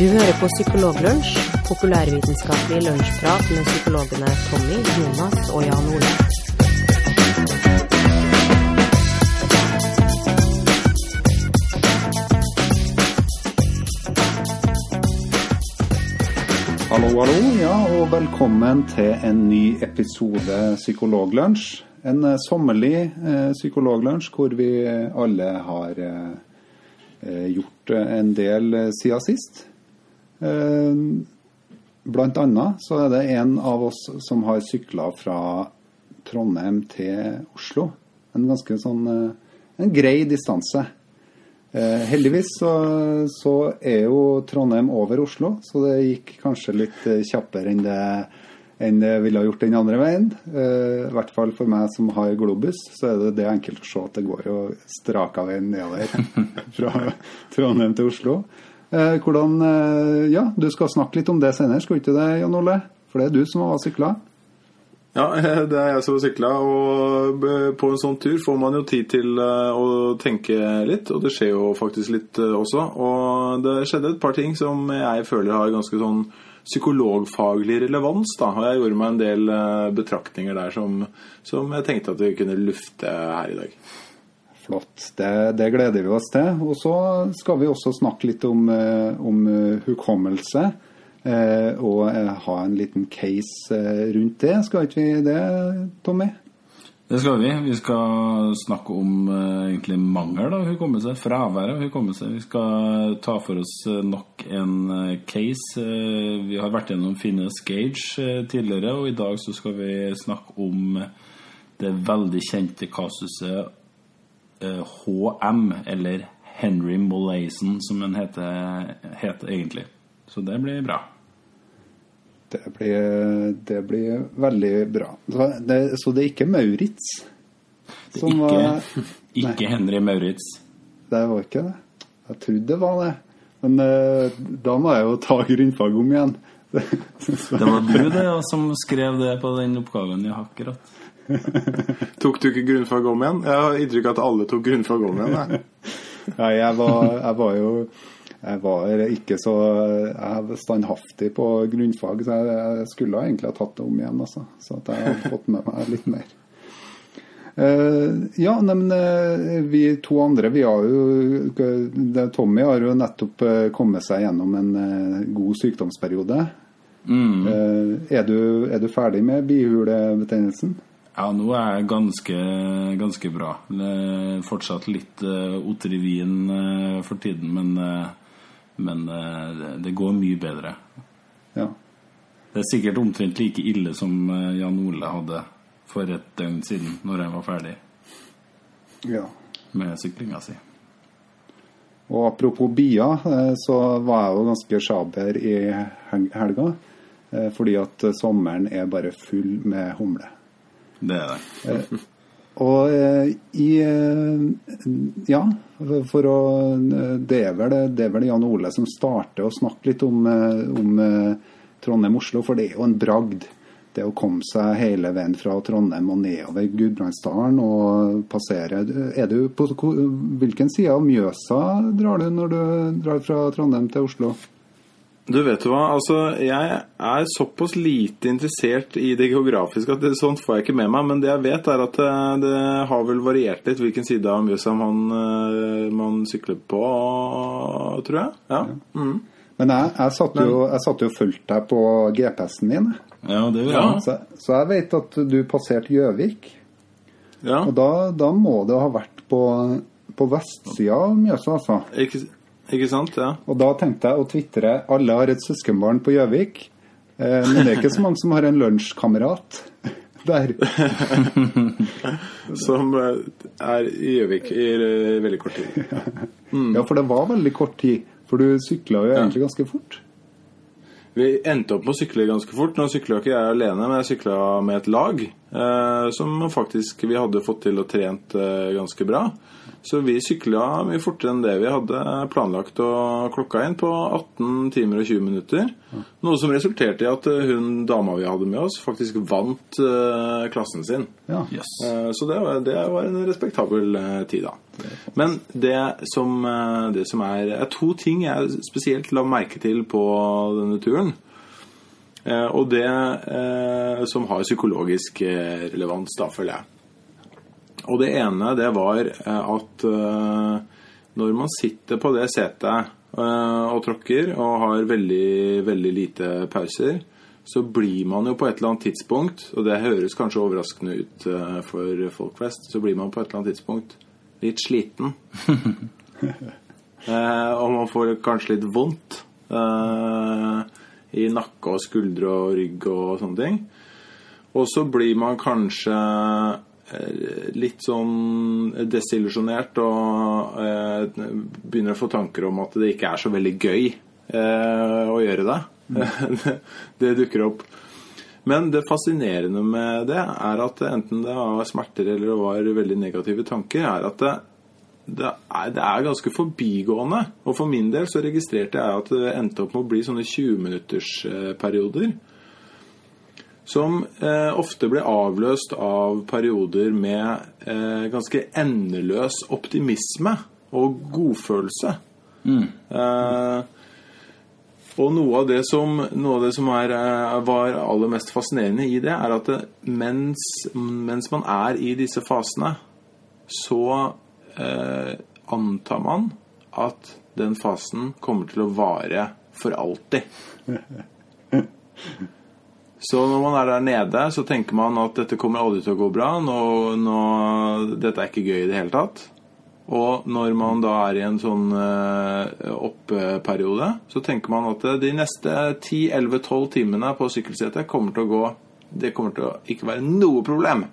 Du hører på Psykologlunsj, populærvitenskapelig lunsjprat med psykologene Tommy, Jonas og Jan Ole. Hallo, hallo, ja, og velkommen til en ny episode Psykologlunsj. En eh, sommerlig eh, psykologlunsj hvor vi alle har eh, eh, gjort eh, en del siden sist. Eh, blant annet så er det en av oss som har sykla fra Trondheim til Oslo. En ganske sånn eh, en grei distanse. Eh, heldigvis så, så er jo Trondheim over Oslo, så det gikk kanskje litt kjappere enn det, enn det ville ha gjort den andre veien. I hvert fall for meg som har Globus, så er det, det enkelt å se at det går jo straka veien nedover fra Trondheim til Oslo. Eh, hvordan eh, Ja, du skal snakke litt om det senere, skal vi ikke det, Jan Ole? For det er du som har sykla. Ja, det er jeg som har sykla, og på en sånn tur får man jo tid til eh, å tenke litt, og det skjer jo faktisk litt også. Og det skjedde et par ting som jeg føler har ganske sånn psykologfaglig relevans, da. Og jeg gjorde meg en del betraktninger der som, som jeg tenkte at vi kunne lufte her i dag. Flott. Det, det gleder vi oss til. Og så skal vi også snakke litt om, eh, om eh, hukommelse. eh, Og ha en liten case rundt det. Skal ikke vi det, Tommy? Det skal vi. Vi skal snakke om egentlig mangel av hukommelse. Fravær av hukommelse. Vi skal ta for oss nok en case. Vi har vært gjennom Finnes Gage tidligere, og i dag så skal vi snakke om det veldig kjente kasuset HM, eller Henry Molaison, som den heter, heter egentlig. Så det blir bra. Det blir, det blir veldig bra. Så det, så det er ikke Maurits som Ikke, var ikke Henry Maurits. Det var ikke det. Jeg trodde det var det. Men uh, da må jeg jo ta grunnfag om igjen. Det var du det, som skrev det på den oppgaven. Ja, akkurat. Tok du ikke grunnfag om igjen? Jeg har inntrykk av at alle tok grunnfag om igjen. Nei, jeg var, jeg var jo jeg var ikke så jeg var standhaftig på grunnfag, så jeg, jeg skulle egentlig ha tatt det om igjen. Altså, så at jeg hadde fått med meg litt mer. Uh, ja, men uh, vi to andre vi har jo det, Tommy har jo nettopp uh, kommet seg gjennom en god sykdomsperiode. Mm. Eh, er, du, er du ferdig med bihulebetennelsen? Ja, nå er jeg ganske, ganske bra. Fortsatt litt uh, Otrivin uh, for tiden, men, uh, men uh, det- går mye bedre. Ja. Det er sikkert omtrent like ille som eh, Jan Ole hadde for et døgn siden, når jeg var ferdig ja. med syklinga si. Og apropos bier, eh, så var jeg jo ganske sjaber i helga. eh, Fordi at eh, sommeren er bare full med humle. Det er det. Og eh, i eh, Ja, for å eh, Det er vel, det er vel Jan Ole som starter å snakke litt om, eh, om eh, Trondheim-Oslo, for det er jo en bragd. Det å komme seg hele veien fra Trondheim og nedover Gudbrandsdalen og passere Er du på hvilken side av Mjøsa drar du når du drar fra Trondheim til Oslo? Du vet du hva, altså jeg er såpass lite interessert i det geografiske at det, sånt får jeg ikke med meg. Men det jeg vet, er at det, det har vel variert litt hvilken side av Mjøsa man, eh, man sykler på, tror jeg. Ja. Mm. Men jeg, jeg satt jo, jeg satt jo og fulgte deg på GPS-en din. Ja, det vil Ja. jeg. Så, så jeg vet at du passerte Gjøvik. ja. Og da, da må det ha vært på, på vestsida av Mjøsa, altså. Ikke, ikke sant? Ja. Og da tenkte jeg å tvitre 'alle har et søskenbarn på Gjøvik'. Eh, men det er ikke så mange som har en lunsjkamerat der. Som eh, er i Gjøvik i eh, veldig kort tid. Ja, for det var veldig kort tid. For du sykla jo egentlig ganske fort. Vi endte opp med å sykle ganske fort. Nå sykla ikke jeg alene, men jeg sykla med et lag. Eh, som faktisk vi hadde fått til å trent eh, ganske bra. Så vi sykla mye fortere enn det vi hadde planlagt og klokka inn på 18 timer og 20 minutter. Noe som resulterte i at hun dama vi hadde med oss, faktisk vant uh, klassen sin. Ja. Yes. Uh, Så det var, det var en respektabel uh, tid, da. Men det som, det som er, er to ting jeg spesielt la merke til på denne turen. Eh, Og det som har psykologisk relevans, da, føler jeg. Og det ene, det var eh, at eh, når man sitter på det setet eh, og tråkker og har veldig, veldig lite pauser, så blir man jo på et eller annet tidspunkt, og det høres kanskje overraskende ut for folk flest, så blir man på et eller annet tidspunkt litt sliten. Eh, og man får kanskje litt vondt eh, i nakke og skuldre og rygg og sånne ting. Og så blir man kanskje litt sånn desillusjonert og eh, begynner å få tanker om at det ikke er så veldig gøy eh, å gjøre det. det. Det dukker opp. Men det fascinerende med det er at enten det var smerter eller det var veldig negative tanker, er at det, det, er, det er ganske forbigående. Og for min del så registrerte jeg at det endte opp med å bli sånne 20-minuttersperioder. Som eh, ofte ble avløst av perioder med eh, ganske endeløs optimisme og godfølelse. Eh, og noe av det som, av det som er, eh, var aller mest fascinerende i det, er at det, mens, mens man er i disse fasene, så eh, antar man at den fasen kommer til å vare for alltid. Så når man er der nede, så tenker man at dette kommer aldri til å gå bra. Nå, nå, dette er ikke gøy i det hele tatt. Og når man da er i en sånn uh, oppeperiode, så tenker man at de neste 10-11-12 timene på sykkelsetet kommer til å gå Det kommer til å ikke være noe problem.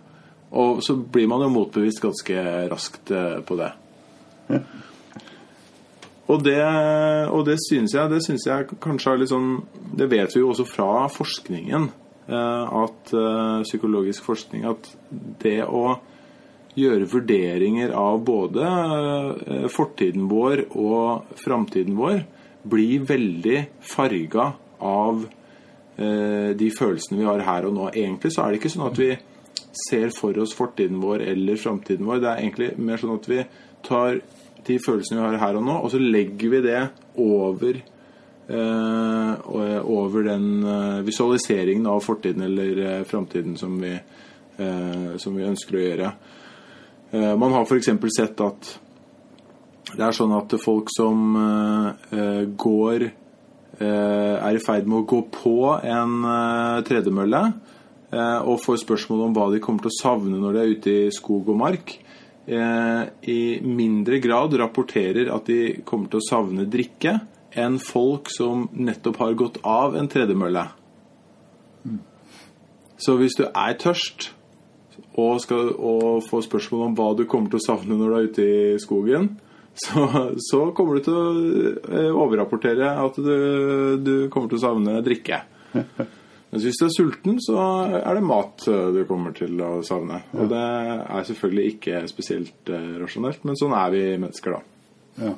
Og så blir man jo motbevist ganske raskt eh, på det. Og det, og det syns jeg, det synes jeg kanskje er litt sånn Det vet vi jo også fra forskningen, eh, at eh, psykologisk forskning, at det å gjøre vurderinger av både eh, fortiden vår og framtiden vår blir veldig farga av de følelsene vi har her og nå. Egentlig så er det ikke sånn at vi ser for oss fortiden vår eller framtiden vår. Det er egentlig mer sånn at vi tar de følelsene vi har her og nå, og så legger vi det over eh, over den eh, visualiseringen av fortiden eller eh, framtiden som, vi, eh, som vi ønsker å gjøre. Eh, man har f.eks. sett at det er sånn at folk som eh, går eh, er i ferd med å gå på en tredemølle og får spørsmål om hva de kommer til å savne når de er ute i skog og mark, i mindre grad rapporterer at de kommer til å savne drikke enn folk som nettopp har gått av en tredemølle. Så hvis du er tørst og, skal, og får spørsmål om hva du kommer til å savne når du er ute i skogen, så, så kommer du til å eh, overrapportere at du, du kommer til å savne drikke. Mens hvis du er sulten, så er det mat eh, du kommer til å savne. Og det er selvfølgelig ikke spesielt eh, rasjonelt, men sånn er vi mennesker, da. Ja.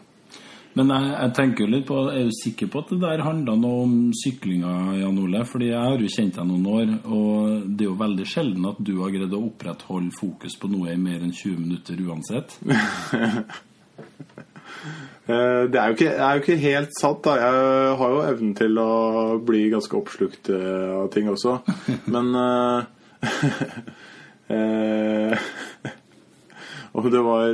Men jeg, jeg tenker jo litt på Er du sikker på at det der handla noe om syklinga, Jan Ole? Fordi jeg har jo kjent deg noen år, og det er jo veldig sjelden at du har greid å opprettholde fokus på noe i mer enn 20 minutter uansett. Eh, Det er, jo ikke, er jo ikke helt sant. da Jeg har jo evnen til å bli ganske oppslukt eh, av ting også. Men eh, om, det var,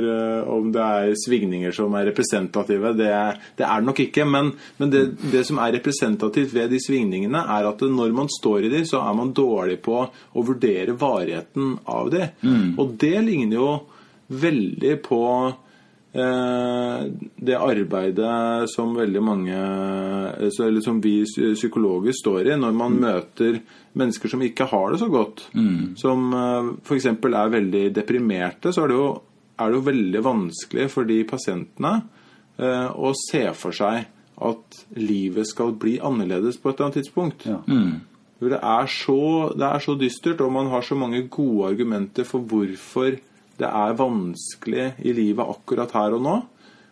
om det er svingninger som er representative, det er det er nok ikke. Men, men det, det som er representativt ved de svingningene, er at når man står i de, så er man dårlig på å vurdere varigheten av de. Og det ligner jo veldig på det arbeidet som veldig mange eh, Eller som vi psykologer står i når man møter mennesker som ikke har det så godt. Som eh, f.eks. er veldig deprimerte. Så er det, jo, er det jo veldig vanskelig for de pasientene eh, å se for seg at livet skal bli annerledes på et eller annet tidspunkt. Ja. Mm. Det er, så, det er så dystert, og man har så mange gode argumenter for hvorfor det er vanskelig i livet akkurat her og nå.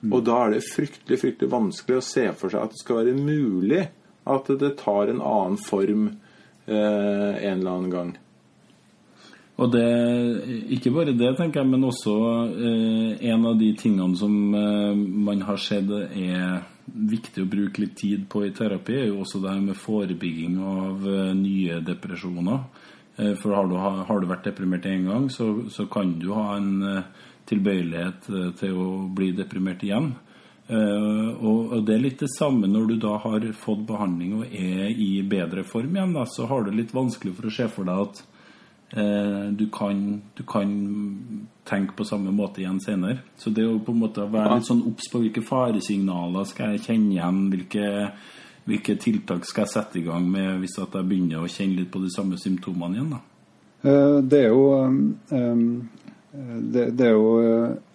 Og da er det fryktelig fryktelig vanskelig å se for seg at det skal være mulig at det tar en annen form eh, en eller annen gang. Og det, ikke bare det, tenker jeg, men også eh, en av de tingene som eh, man har sett er viktig å bruke litt tid på i terapi, er jo også det her med forebygging av eh, nye depresjoner. Eh, for har du, har du, vært deprimert én gang, så, så, kan du ha en eh, tilbøyelighet eh, til å bli deprimert igjen. Og, og, det er litt det samme når du da har fått behandling og er i bedre form igjen, da, så har du litt vanskelig for å se for deg at eh, du, kan, du, kan, tenke på samme måte igjen senere. Så det å på en måte være litt sånn obs på hvilke faresignaler skal jeg kjenne igjen, hvilke, hvilke, tiltak skal jeg sette i gang med hvis jeg begynner å kjenne litt på de samme symptomene igjen. da. Uh, det er jo um, det, det, er jo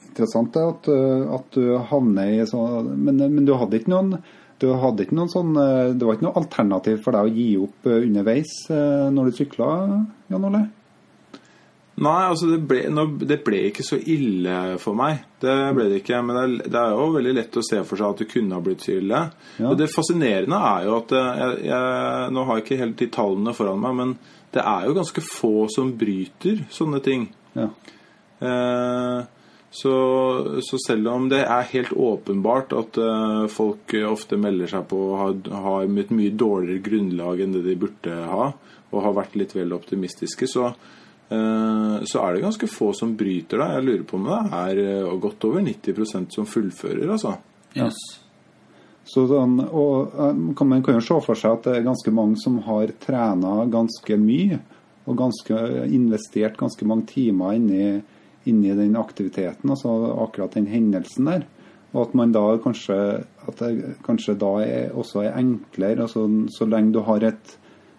interessant at, at du havner i sånn men, men, du hadde ikke noen du hadde ikke noen sånn, Det var ikke noe alternativ for deg å gi opp underveis når du sykla, Jan Ole? Nei, altså det ble, det ble, ikke så ille for meg. Det ble det ikke. Men det er, det er, jo veldig lett å se for seg at det kunne ha blitt så ille. Ja. Og det fascinerende er jo at jeg, jeg, Nå har jeg ikke helt de tallene foran meg, men det er jo ganske få som bryter sånne ting. Ja. Eh, så, så, selv om det er helt åpenbart at eh, folk ofte melder seg på og har, har et mye dårligere grunnlag enn det de burde ha, og har vært litt vel optimistiske, så, så er det ganske få som bryter det. Jeg lurer på om det er uh, godt over 90% som fullfører, altså. Yes. Så sånn, og kan Man kan jo se for seg at det er ganske mange som har trena ganske mye, og ganske, investert ganske mange timer inni inni den aktiviteten, altså akkurat den hendelsen der. Og at man da kanskje at det kanskje da er, også er enklere, altså så lenge du har et,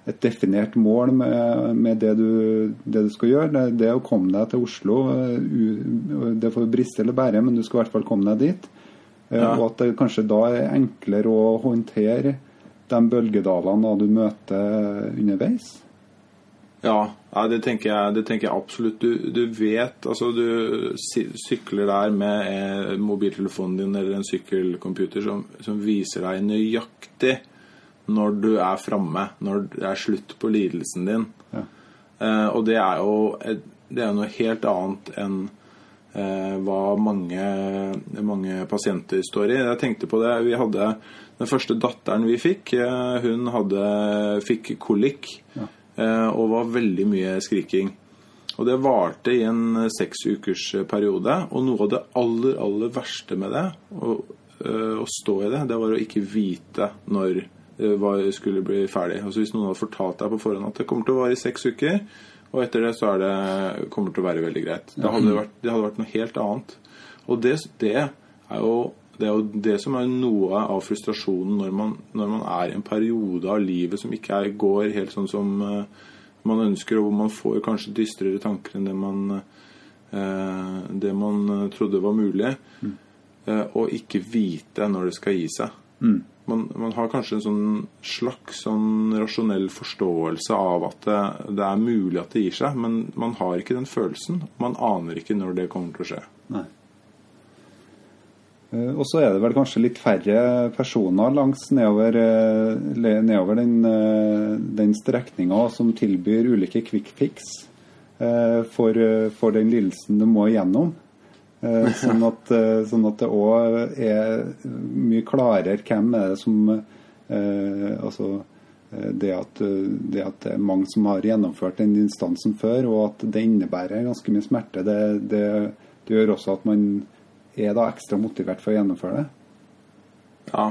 et definert mål med, med det, du, det, du, skal gjøre. Det, det å komme deg til Oslo, det får briste eller bære, men du skal i hvert fall komme deg dit. Eh, ja. Og at det kanskje da er enklere å håndtere de bølgedalene du møter underveis. Ja, ja det, tenker jeg, det, tenker jeg, absolutt. Du, du, vet Altså, du sykler der med eh, mobiltelefonen din eller en sykkelcomputer som, som viser deg nøyaktig når du er framme, når det er slutt på lidelsen din. Ja. Eh, og det er jo det er noe helt annet enn eh, hva mange, mange, pasienter står i. Jeg tenkte på det. Vi hadde den første datteren vi fikk, eh, hun hadde, fikk kolikk. Ja. Eh, og var veldig mye skriking. Og det varte i en seks ukers periode. Og noe av det aller, aller verste med det, å, eh, å stå i det, det var å ikke vite når det skulle bli ferdig. Altså Hvis noen hadde fortalt deg på forhånd at det kommer til å vare i seks uker, og etter det så er det, kommer det til å være veldig greit. Det hadde vært, det hadde vært noe helt annet. Og det, det, er jo, det, er jo det som er noe av frustrasjonen når man, når man er i en periode av livet som ikke er, går helt sånn som uh, man ønsker, og hvor man får kanskje dystrere tanker enn det man, uh, det man trodde var mulig. Mm. Og ikke vite når det skal gi seg. Mm. Man, man, har kanskje en sånn slags sånn rasjonell forståelse av at det, det, er mulig at det gir seg, men man har ikke den følelsen. Man aner ikke når det kommer til å skje. Nei. Eh, og så er det vel kanskje litt færre personer langs nedover, eh, nedover den, eh, den strekninga som tilbyr ulike quick fix for, for den lidelsen du må igjennom. Sånn at, sånn at det òg er mye klarere hvem er det som Altså det at, det at det er mange som har gjennomført den instansen før, og at det innebærer ganske mye smerte, det, det, det gjør også at man er da ekstra motivert for å gjennomføre det? Ja,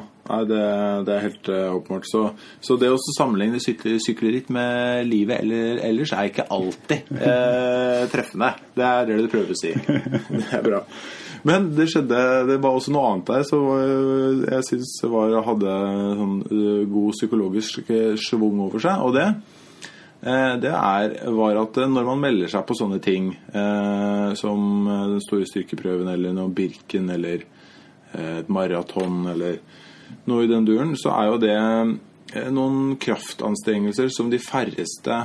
det, det er helt uh, åpenbart. Så, så, det å sammenligne sykler, sykleritt med livet eller, ellers er ikke alltid uh, treffende. Det er det du prøver å si. Det er bra. Men det skjedde Det var også noe annet der så jeg syns hadde sånn uh, god psykologisk schwung over seg. Og det Eh, det er, var at eh, når man melder seg på sånne ting eh, som den store styrkeprøven eller noe Birken eller et maraton eller noe i den duren, så er jo det noen kraftanstrengelser som de færreste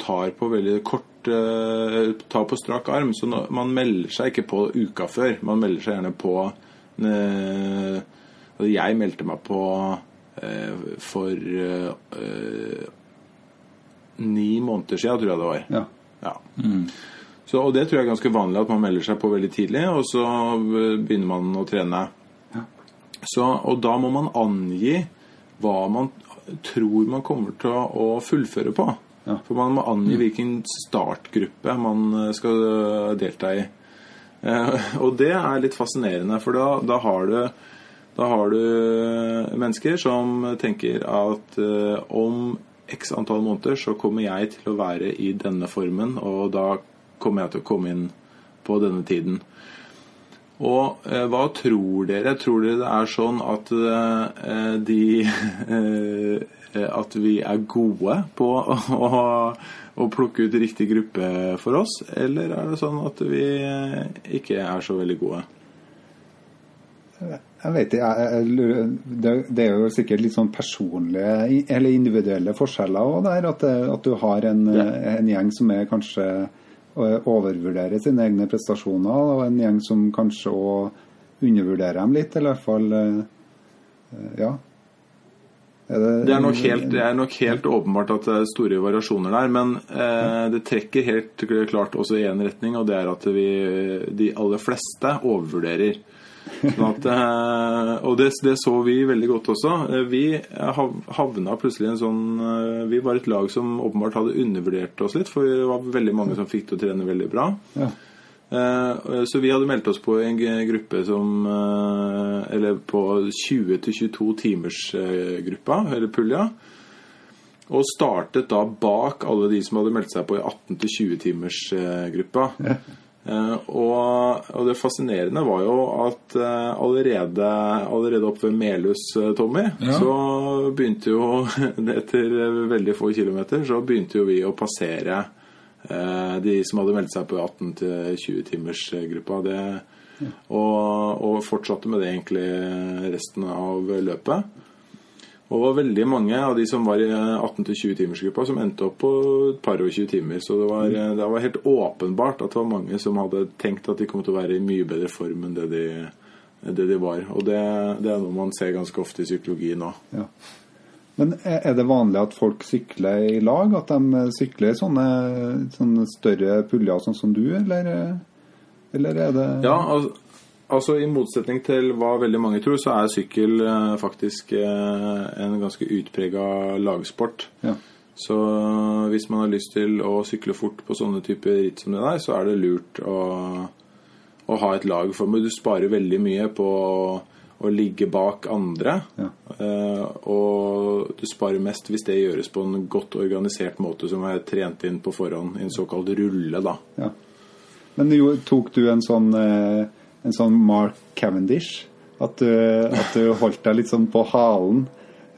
tar på veldig kort eh, på strak arm. Så man melder seg ikke på uka før. Man melder seg gjerne på eh, altså Jeg meldte meg på eh, for eh, ni måneder siden, tror jeg det var. Ja. Ja. Så, og det tror jeg er ganske vanlig at man melder seg på veldig tidlig, og så eh, begynner man å trene. Så, og da må man angi hva man tror man kommer til å, fullføre på. Ja. For man må angi hvilken startgruppe man eh, skal eh, delta i. Eh, og det er litt fascinerende, for da, da har du da har du mennesker som tenker at eh, om x antall måneder så kommer jeg til å være i denne formen, og da kommer jeg til å komme inn på denne tiden. Og eh, hva tror dere? Tror dere det er sånn at eh, de eh, At vi er gode på å, å, å plukke ut riktig gruppe for oss? Eller er det sånn at vi eh, ikke er så veldig gode? Jeg vet ikke, jeg, jeg, det, er jo sikkert litt sånn personlige eller individuelle forskjeller òg der. At, at du har en, en gjeng som er kanskje overvurderer sine egne prestasjoner, og en gjeng som kanskje òg undervurderer dem litt, eller i hvert fall eh, Ja. Er Det er, nok helt, det er nok helt åpenbart at det er store variasjoner der, men eh, det trekker helt klart også i én retning, og det er at vi, de aller fleste overvurderer. Sånn at, eh, og det, det så vi veldig godt også. Eh, Vi havna plutselig en sånn eh, Vi var et lag som åpenbart hadde undervurdert oss litt, for det var veldig mange som fikk til å trene veldig bra. Ja. Så vi hadde meldt oss på en gruppe som Eller på 20-22 timers gruppa, eller pulja. Og startet da bak alle de som hadde meldt seg på i 18-20 timers eh, gruppa. Eh, og, og det fascinerende var jo at eh, allerede, allerede oppe ved Melhus, eh, Tommy, Ja. så begynte jo Etter veldig få kilometer så begynte jo vi å passere eh, de som hadde meldt seg på 18-20 timers eh, gruppa. Det, og, og fortsatte med det egentlig resten av løpet. Og var veldig mange av de som var i 18-20 timersgruppa som endte opp på et par og 20 timer. Så det var, det var helt åpenbart at det var mange som hadde tenkt at de kom til å være i mye bedre form enn det de, det de var. Og det, det er noe man ser ganske ofte i psykologi nå. Ja. Men er det vanlig at folk sykler i lag? At de sykler i sånne, sånne større puljer, sånn som du, eller, eller er det Ja, al altså i motsetning til hva veldig mange tror, så er sykkel eh, faktisk eh, en ganske utprega lagsport. Ja. Så hvis man har lyst til å sykle fort på sånne typer ritt som det der, så er det lurt å, å ha et lag. For du sparer veldig mye på å ligge bak andre. Ja. Eh, og du sparer mest hvis det gjøres på en godt organisert måte som er trent inn på forhånd, i en såkalt rulle, da. Ja. Men jo, tok du en sånn, eh, en sånn Mark Cavendish? At du, at du holdt deg litt sånn på halen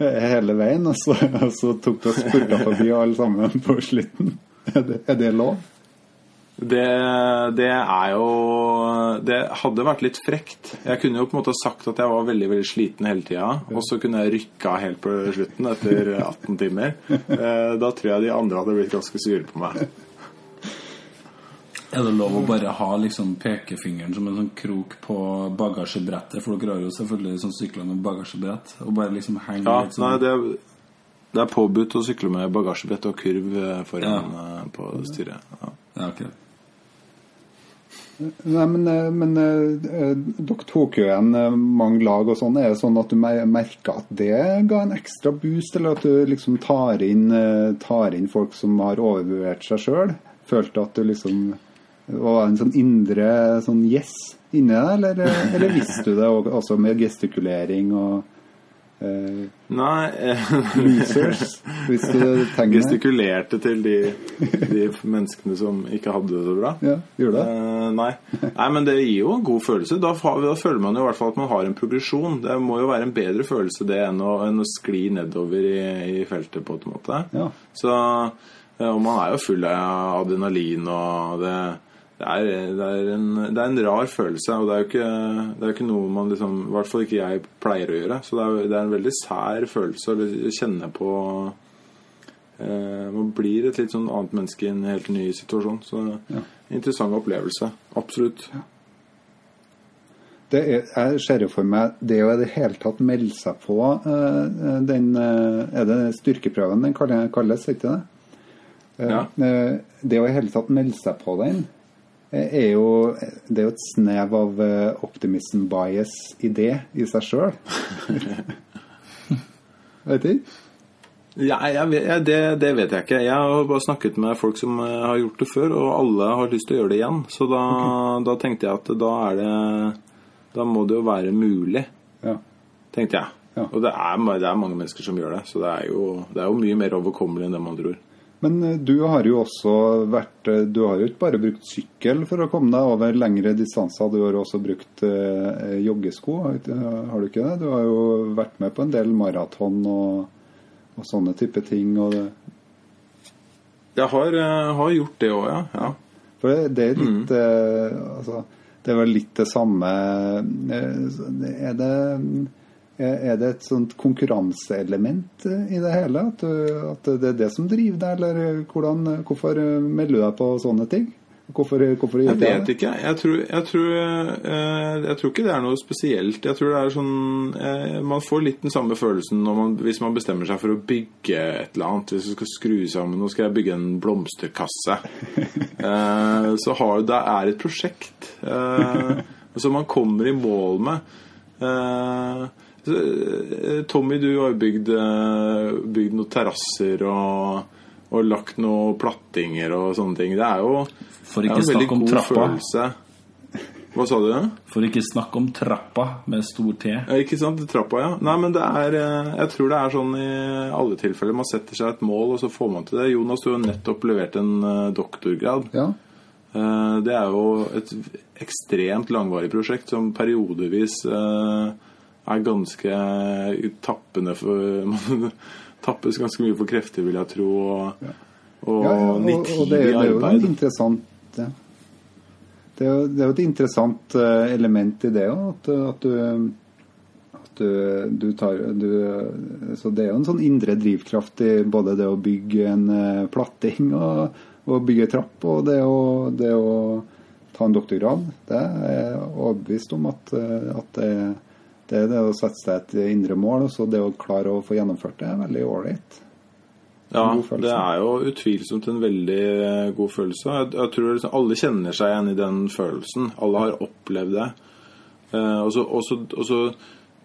eh, hele veien, og så, og så tok du og spurta forbi alle sammen på slutten? Er det, er det lov? Det, det er jo Det hadde vært litt frekt. Jeg kunne jo på en måte sagt at jeg var veldig veldig sliten hele tida, og så kunne jeg rykka helt på slutten etter 18 timer. Eh, Da tror jeg de andre hadde blitt ganske sure på meg. Er det lov å bare ha liksom pekefingeren som en sånn krok på bagasjebrettet? For dere har jo selvfølgelig sånn sykler med bagasjebrett. Og bare liksom henge Ja, litt sånn nei, det, det er påbudt å sykle med bagasjebrett og kurv eh, foran ja. på styret. Ja. Ja, ok. Nei, men, eh, men eh, dere tok jo igjen eh, mange lag og sånn. Er det sånn at du merka at det ga en ekstra boost, eller at du liksom tar inn, eh, tar inn folk som har overvurdert seg sjøl? Følte at du liksom var det en sånn indre sånn yes inni deg, eller, eller visste du det også med gestikulering og eh, Nei losers? Hvis du tegner Gestikulerte til de, de menneskene som ikke hadde det så bra. Ja, gjorde det? Eh, nei. nei, men det gir jo en god følelse. Da, da føler man jo i hvert fall at man har en progresjon. Det må jo være en bedre følelse det enn å, enn å skli nedover i, i feltet, på en måte. Ja. Så eh, Og man er jo full av adrenalin, og det, det, er, det, er en, det er en rar følelse. Og det er jo ikke, det er ikke noe man liksom I hvert fall ikke jeg pleier å gjøre. Så det er, det er en veldig sær følelse å kjenne på eh, Man blir et litt sånn annet menneske i en helt ny situasjon. Så interessant opplevelse. Absolutt. Det er, jeg ser jo for meg det å i det hele tatt melde seg på eh, den eh, Er det styrkeprøven den kalles, ikke det? Eh, Ja. eh, det å i hele tatt melde seg på den er jo Det er jo et snev av eh, optimism bias i det i seg sjøl. Vet ikke? Ja, vet, det, det vet jeg ikke. Jeg har bare snakket med folk som eh, har gjort det før, og alle har lyst til å gjøre det igjen. Så da, da tenkte jeg at da er det Da må det jo være mulig, Ja. tenkte jeg. Ja. Og det er, det er mange mennesker som gjør det, så det er jo, det er jo mye mer overkommelig enn det man tror. Men eh, du har jo også vært eh, Du har jo ikke bare brukt sykkel for å komme deg over lengre distanser, du har også brukt eh, joggesko, har du ikke det? Du har jo vært med på en del maraton og, og sånne type ting. Jeg har, eh, har gjort det òg, ja. ja. for det, det er litt eh, altså, Det er vel litt det samme Er det er det et sånt konkurranseelement eh, i det hele? At, du, at det er det som driver deg, eller hvordan, hvorfor eh, melder du deg på sånne ting? Hvorfor, hvorfor gjør Jeg du det? vet ikke. Jeg tror, jeg, tror, eh, jeg tror ikke det er noe spesielt. Jeg tror det er sånn eh, Man får litt den samme følelsen når man, hvis man bestemmer seg for å bygge et eller annet. Hvis du skal skru sammen Nå skal jeg bygge en blomsterkasse. Eh, så har det er et prosjekt eh, som man kommer i mål med. Eh, Tommy, du har jo bygd, eh, bygd noen terrasser og, og lagt noen plattinger og sånne ting. Det er jo For det er ikke en veldig om god trappa. følelse. Hva sa du? For ikke snakke om trappa med stor T. Ja, ikke sant? Trappa, ja. Nei, men det er eh, Jeg tror det er sånn i alle tilfeller. Man setter seg et mål, og så får man til det. Jonas, du har nettopp levert en doktorgrad. Ja. Eh, Det er jo et ekstremt langvarig prosjekt som periodevis eh, er ganske tappende for Man tappes ganske mye for krefter, vil jeg tro, og, og Ja, ja, og, og det, det er jo et interessant ja. det, er det er jo et interessant eh, element i det òg, at, at du at du, du tar du, Så det er jo en sånn indre drivkraft i både det å bygge en eh, platting og, og bygge trapp, og det å, det å ta en doktorgrad. Det er jeg overbevist om at, eh, at det, det er det å sette seg et indre mål, og så det å klare å få gjennomført det, er veldig ålreit. Ja, det er jo utvilsomt en veldig eh, god følelse. Jeg, jeg tror liksom alle kjenner seg igjen i den følelsen. Alle har opplevd det. Eh, og så-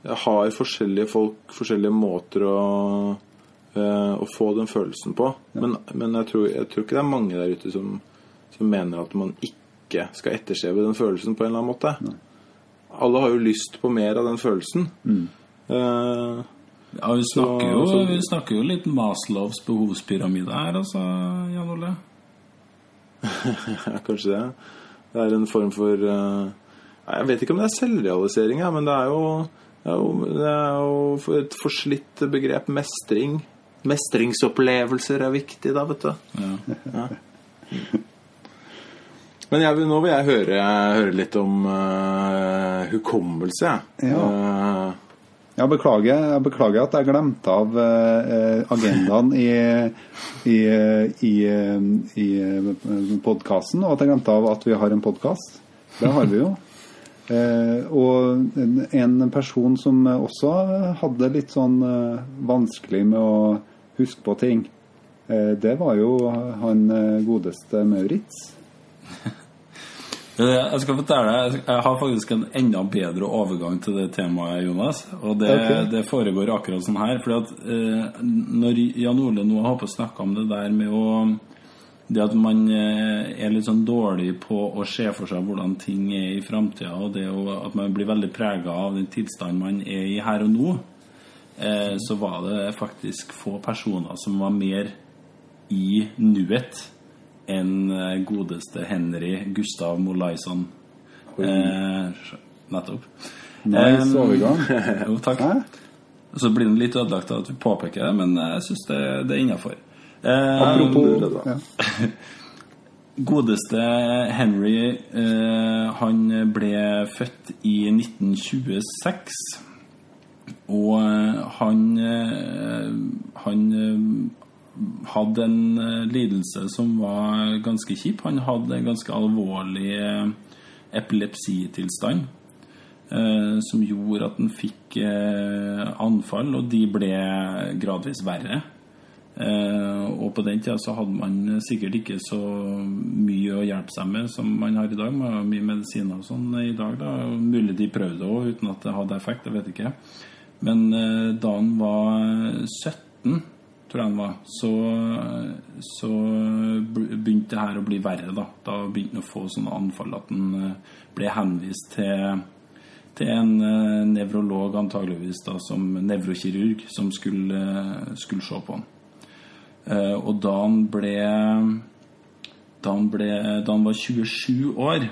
har forskjellige folk forskjellige måter å, eh, å få den følelsen på. Men, men jeg, tror, jeg tror ikke det er mange der ute som, som mener at man ikke skal etterstrebe den følelsen på en eller annen måte. Alle har jo lyst på mer av den følelsen. Eh, Ja, vi snakker, jo, så- vi snakker jo litt Maslows behovspyramide her, altså, Jan Ole. Kanskje det. Det er en form for uh, Jeg vet ikke om det er selvrealisering, ja, men det er jo, det er jo, det er jo et forslitt begrep. Mestring. Mestringsopplevelser er viktig, da, vet du. Ja. Ja. Men jeg, nå vil jeg høre, høre litt om uh, hukommelse. Ja. Uh, Jeg beklager, jeg beklager at jeg glemte av uh, agendaen i, i, i, i podkasten, og at jeg glemte av at vi har en podkast. Det har vi jo. Eh, og en, person som også hadde litt sånn vanskelig med å huske på ting, eh, det var jo han godeste Maurits. Jeg skal fortelle deg, jeg har faktisk en enda bedre overgang til det temaet, Jonas. Og det, okay. det foregår akkurat sånn her. fordi at eh, når Jan Ole nå har på å snakke om det der med å Det at man eh, er litt sånn dårlig på å se for seg hvordan ting er i framtida, og det å, at man blir veldig prega av den tilstanden man er i her og nå, eh, så var det faktisk få personer som var mer i nuet enn eh, godeste Henry Gustav Molaison. Eh, nettopp. Nice um, overgang. jo, takk. Hæ? Så blir den litt ødelagt av at vi påpeker det, men jeg syns det, det er innafor. Eh, Apropos ja. Godeste Henry, eh, han ble født i 1926. Og eh, han, eh, han hadde en eh, lidelse som var ganske kjip. Han hadde en ganske alvorlig eh, epilepsitilstand. eh, Som gjorde at han fikk anfall, og de ble gradvis verre. Og på den tida så hadde man sikkert ikke så mye å hjelpe seg med som man har i dag. Man har mye medisiner og sånn i dag. da Mulig de prøvde òg uten at det hadde effekt, jeg vet ikke. Men da han var 17, tror jeg han var, så, så begynte det her å bli verre. Da Da begynte han å få sånne anfall at han eh, ble henvist til til en eh, nevrolog, antageligvis da, som nevrokirurg, som skulle, eh, skulle se på han. Og da han ble da han, ble, da han var 27 år,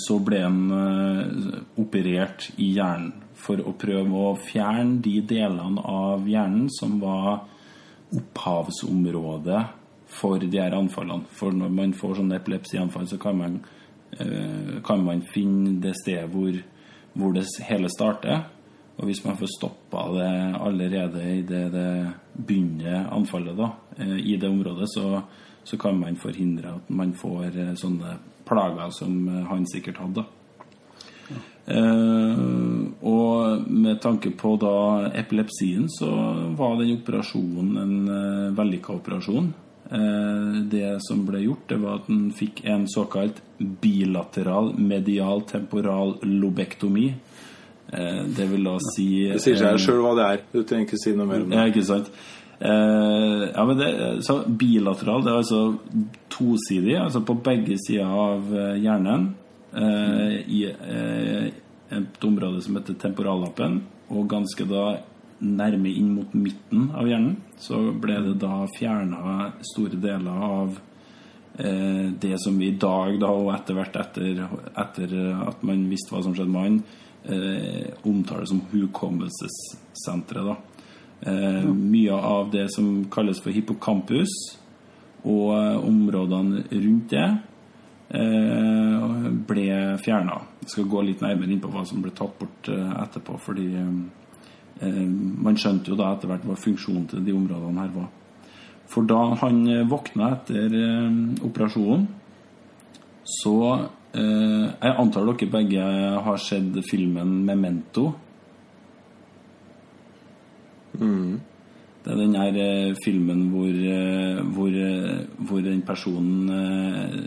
så ble han eh, operert i hjernen for å prøve å fjerne de delene av hjernen som var opphavsområdet for de her anfallene. For når man får sånne epilepsianfall, så kan man, eh, kan man finne det stedet hvor, hvor det hele starter. Og hvis man får stoppa det allerede i det begynner anfallet, da, eh, i det området, så, så kan man forhindre at man får eh, sånne plager som eh, han sikkert hadde. Eh, og med tanke på da epilepsien, så var den operasjonen en uh, vellykka operasjon. Eh, det som ble gjort, det var at han fikk en såkalt bilateral medial temporal lobektomi. Eh, det vil da si Det sier seg sjøl hva det er. Du trenger ikke si noe mer om det. ja, ikke sant? Eh, ja, men det, så bilateral, det er altså tosidig, altså på begge sider av eh, hjernen. Eh, I et område som heter temporallappen, og ganske da nærme inn mot midten av hjernen, så ble det da fjerna store deler av det som vi i dag, da, og etter hvert etter at man visste hva som skjedde med han, eh, omtaler som hukommelsessenteret. da. Eh, Mye av det som kalles for hippocampus, og eh, områdene rundt det, eh, ble fjerna. Jeg skal gå litt nærmere inn på hva som ble tatt bort eh, etterpå, fordi eh, man skjønte jo da etter hvert hva funksjonen til de områdene her var. For da han eh, våkna etter eh, operasjonen, så eh, Jeg antar dere begge har sett filmen 'Memento'. Det er den her eh, filmen hvor, eh, hvor, eh, hvor den personen eh,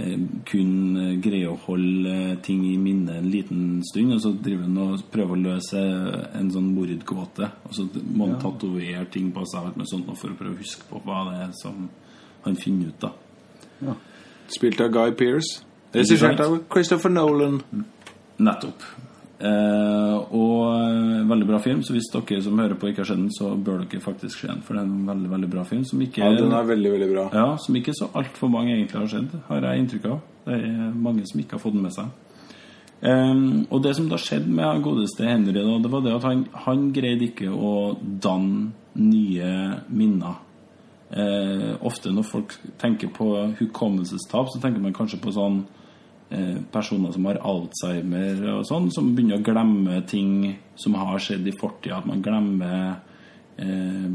eh, kun eh, greier å holde eh, ting i minnet en liten stund, og så driver han og prøver å løse en sånn mordgåte. Og så må han tatovere ting på seg med sånt for å prøve å huske på hva det er som han finner ut. da Spilt av Guy Pearce. Regissert av Christopher Nolan. Nettopp. Eh, og eh, veldig bra film, så hvis dere som hører på ikke har sett den, så bør dere faktisk se den. For det er en veldig veldig bra film som ikke, Ja, den er veldig, veldig bra. ja, som ikke så altfor mange egentlig har sett, har jeg inntrykk av. Det er mange som ikke har fått den med seg. Eh, og det som da skjedde med han godeste Henry, da, det var det at han, han greide ikke å danne nye minner. Eh, ofte når folk tenker på hukommelsestap, så tenker man kanskje på sånn personer som har Alzheimer og sånn, som begynner å glemme ting som har skjedd i fortida. At man glemmer eh,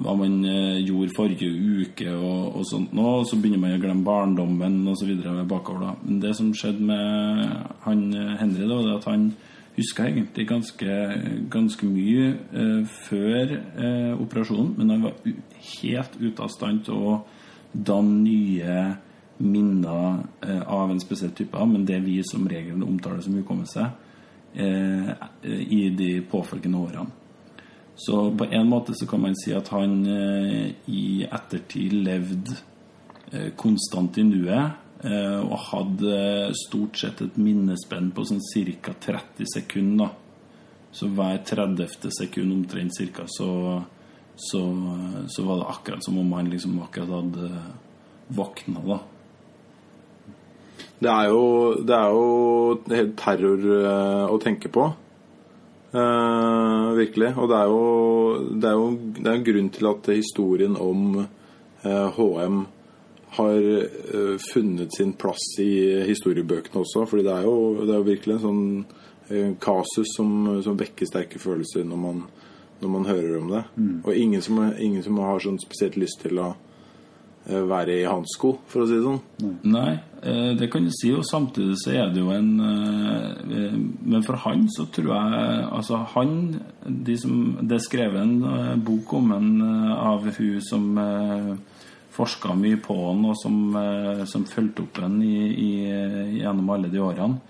hva man eh, gjorde forrige uke og, og sånt nå, og så begynner man å glemme barndommen videre bakover. da. Men det som skjedde med han eh, Henry, da, det at han huska egentlig ganske, ganske mye eh, før eh, operasjonen, men han var helt ute av stand til å danne nye minner eh, av en spesiell type, men det vi som regel omtaler som hukommelse, eh, i de påfølgende årene. Så på en måte så kan man si at han eh, i ettertid levde konstant i nuet. Og hadde stort sett et minnespenn på sånn ca. 30 sekunder. Så hver 30. sekund omtrent cirka, så, så, så var det akkurat som om han liksom akkurat hadde våkna, da. Det er jo, det er jo helt terror eh, å tenke på. Eh, virkelig. Og det er jo det er jo det er en grunn til at historien om eh, HM har eh, funnet sin plass i historiebøkene også. Fordi det er jo, det er jo virkelig en sånn eh, kasus som, som vekker sterke følelser når man, når man hører om det. Og ingen som, ingen som har sånn spesielt lyst til å være i hans sko, for å si det sånn. Nei, eh, det kan du si, og samtidig så er det jo en eh, Men for han så tror jeg Altså, han de som, Det er skrevet en eh, bok om en eh, av hun som eh, forska mye på han, og som, eh, som fulgte opp han i, i, gjennom alle de årene.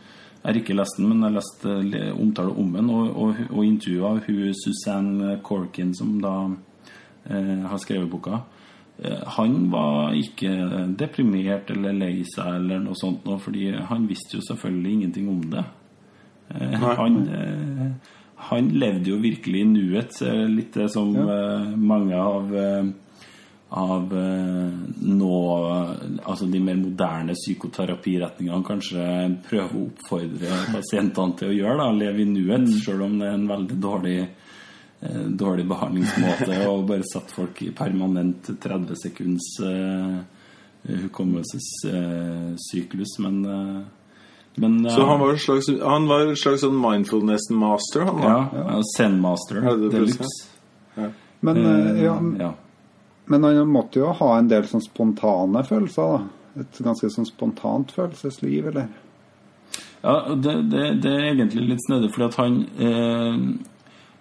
Jeg har ikke lest den, men jeg har lest eh, omtale om den, og, og, og intervjua hun Suzanne Corkin, som da eh, har skrevet boka. Eh, Han var ikke deprimert eller lei seg eller noe sånt, noe, fordi han visste jo selvfølgelig ingenting om det. Eh, Han, eh, han levde jo virkelig i nuet, litt det som ja. mange av av nå Altså de mer moderne psykoterapiretningene kanskje prøver å oppfordre pasientene til å gjøre. da, Leve i nuet, selv om det er en veldig dårlig dårlig behandlingsmåte og bare satt folk i permanent 30 sekunds eh, hukommelsessyklus, men eh, men eh, Så han var en slags, han var en slags sånn mindfulness-master, han da? ja, ja. Zen-master Ja, det er deluxe. Men, eh, ja, ja. men han måtte jo ha en del sånn spontane følelser, da. Et ganske sånn spontant følelsesliv, eller? Ja, det, det, det er egentlig litt snedig, fordi at han eh,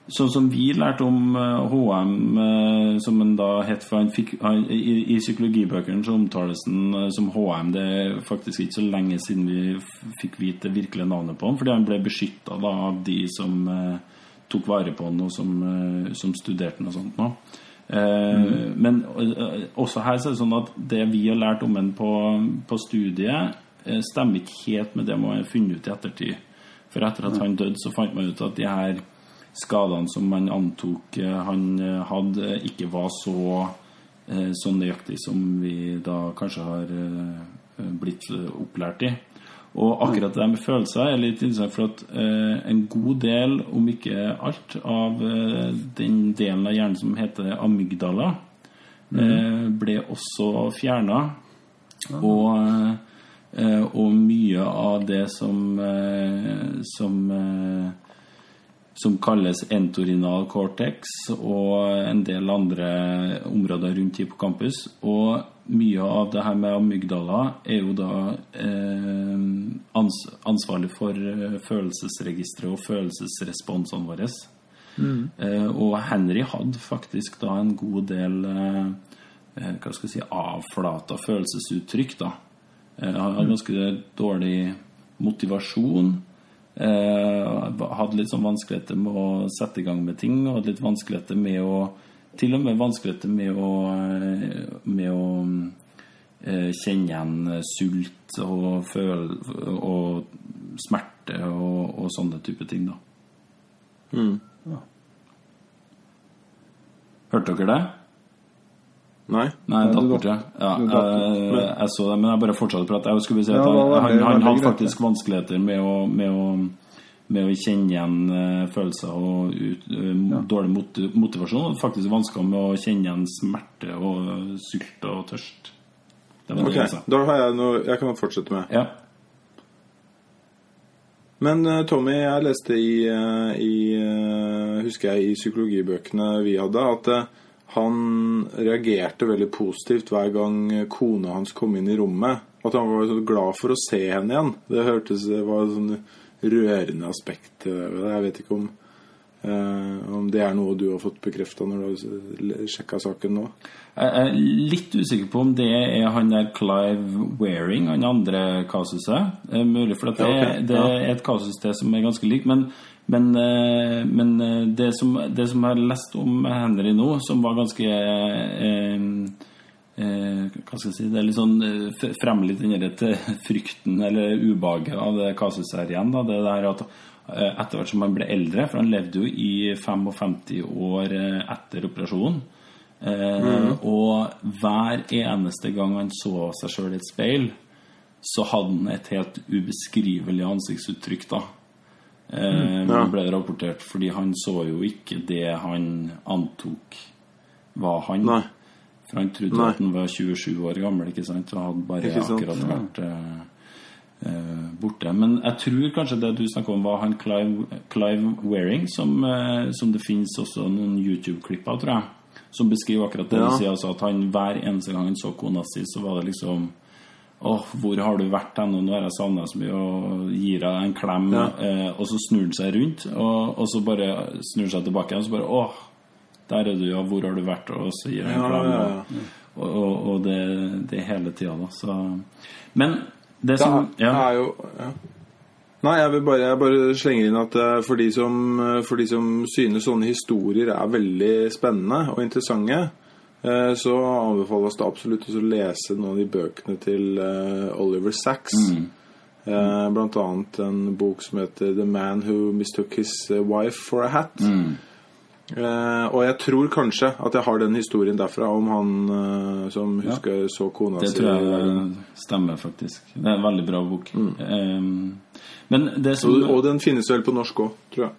Sånn som vi lærte om HM, som han da het for han fikk, han, i, I psykologibøkene så omtales han eh, som HM. Det er faktisk ikke så lenge siden vi fikk vite det virkelige navnet på han, fordi han ble beskytta av de som eh, tok vare på han, og som, eh, som studerte han og sånt. nå. Eh, Men eh, også her så er det sånn at det vi har lært om han på, på studiet, stemmer ikke helt med det man har funnet ut i ettertid. For etter at han døde, så fant man ut at de her skadene som man antok eh, han eh, hadde, ikke var så, eh, så nøyaktig som vi da kanskje har blitt opplært i. Og akkurat det med følelser er litt interessant, for at en god del, om ikke alt, av den delen av hjernen som heter amygdala, mm. ble også fjerna. Og, og mye av det som, som som kalles entorinal cortex, og en del andre områder rundt her på campus. Og mye av det her med amygdala er jo da eh, ans ansvarlig for eh, følelsesregisteret og følelsesresponsene våre. Eh, og Henry hadde faktisk da en god del eh, eh, hva skal jeg si, avflata følelsesuttrykk. da. Eh, han hadde ganske dårlig motivasjon. Eh, hadde litt sånn vanskeligheter med å sette i gang med ting, og hadde litt vanskeligheter med å Til og med vanskeligheter med å, eh, med å eh, kjenne igjen sult og, føl, og smerte og, og sånne type ting, da. Hørte dere det? Nei? Nei, datt bort, ja. ja jeg, jeg så det, men jeg bare fortsatte å prate. Jeg skulle si at han, han, han hadde faktisk vanskeligheter med å, med å, med å kjenne igjen eh, følelser og ut, ja. dårlig mot, motivasjon. Og faktisk vansker med å kjenne igjen smerte og sult og tørst. Det var Ok, det jeg sa. da har jeg noe jeg kan fortsette med. Ja. Men eh, Tommy, jeg leste i, eh, i eh, Husker jeg i psykologibøkene vi hadde, at eh, han reagerte veldig positivt hver gang kona hans kom inn i rommet. At han var så glad for å se henne igjen. Det hørtes det var et sånn rørende aspekt. Jeg vet ikke om, eh, om det er noe du har fått bekrefta når du har sjekka saken nå. Jeg er litt usikker på om det er han der Clive Waring, han andre kasuset. Mulig, for at det, Ja, okay. det er et kasus til som er ganske likt. Men, men, eh, men eh, det, som, det som jeg har lest om Henry nå, som var ganske eh, eh, Hva skal jeg si Det er litt sånn fremmelig fremmer litt den frykten eller ubehaget av det kasus her igjen. Da. Det der at eh, etter hvert som han ble eldre, for han levde jo i 55 år eh, etter operasjonen Eh, Og hver eneste gang han så seg sjøl i et speil, så hadde han et helt ubeskrivelig ansiktsuttrykk, da. Eh, Ja. ble det rapportert, fordi han så jo ikke det han antok var han. Nei. For han trodde Nei. at han var 27 år gammel, ikke sant? Og hadde bare akkurat vært eh, eh, borte. Men jeg tror kanskje det du snakker om, var han Clive, Clive Wearing, som, eh, som det finnes også noen YouTube-klipp av, tror jeg. Som beskriver akkurat det Ja. du sier, altså at han hver eneste gang han så kona si, så var det liksom Åh, hvor har du vært hen? Nå har jeg savna så mye, og gir deg en klem. Ja. Eh, og så snur han seg rundt, og, og så bare snur han seg tilbake igjen, og så bare Åh, der er du, ja. Hvor har du vært? Og så gir han en klem. ja, ja. Og, og, og det, det hele tida, da. Så Men det som da, ja. er jo. Nei, jeg vil bare, jeg bare slenger inn at eh, for de, som, eh, for de som synes sånne historier er veldig spennende og interessante, så anbefales det absolutt å lese noen av de bøkene til eh, Oliver Sacks. Mm. Mm. Blant annet en bok som heter 'The Man Who Mistook His eh, Wife for a Hat'. Mm. Eh, og jeg tror kanskje at jeg har den historien derfra om han eh, som husker så kona Det tror jeg stemmer, faktisk. Det er en veldig bra bok. Men det som og, og den finnes vel på norsk òg, tror jeg.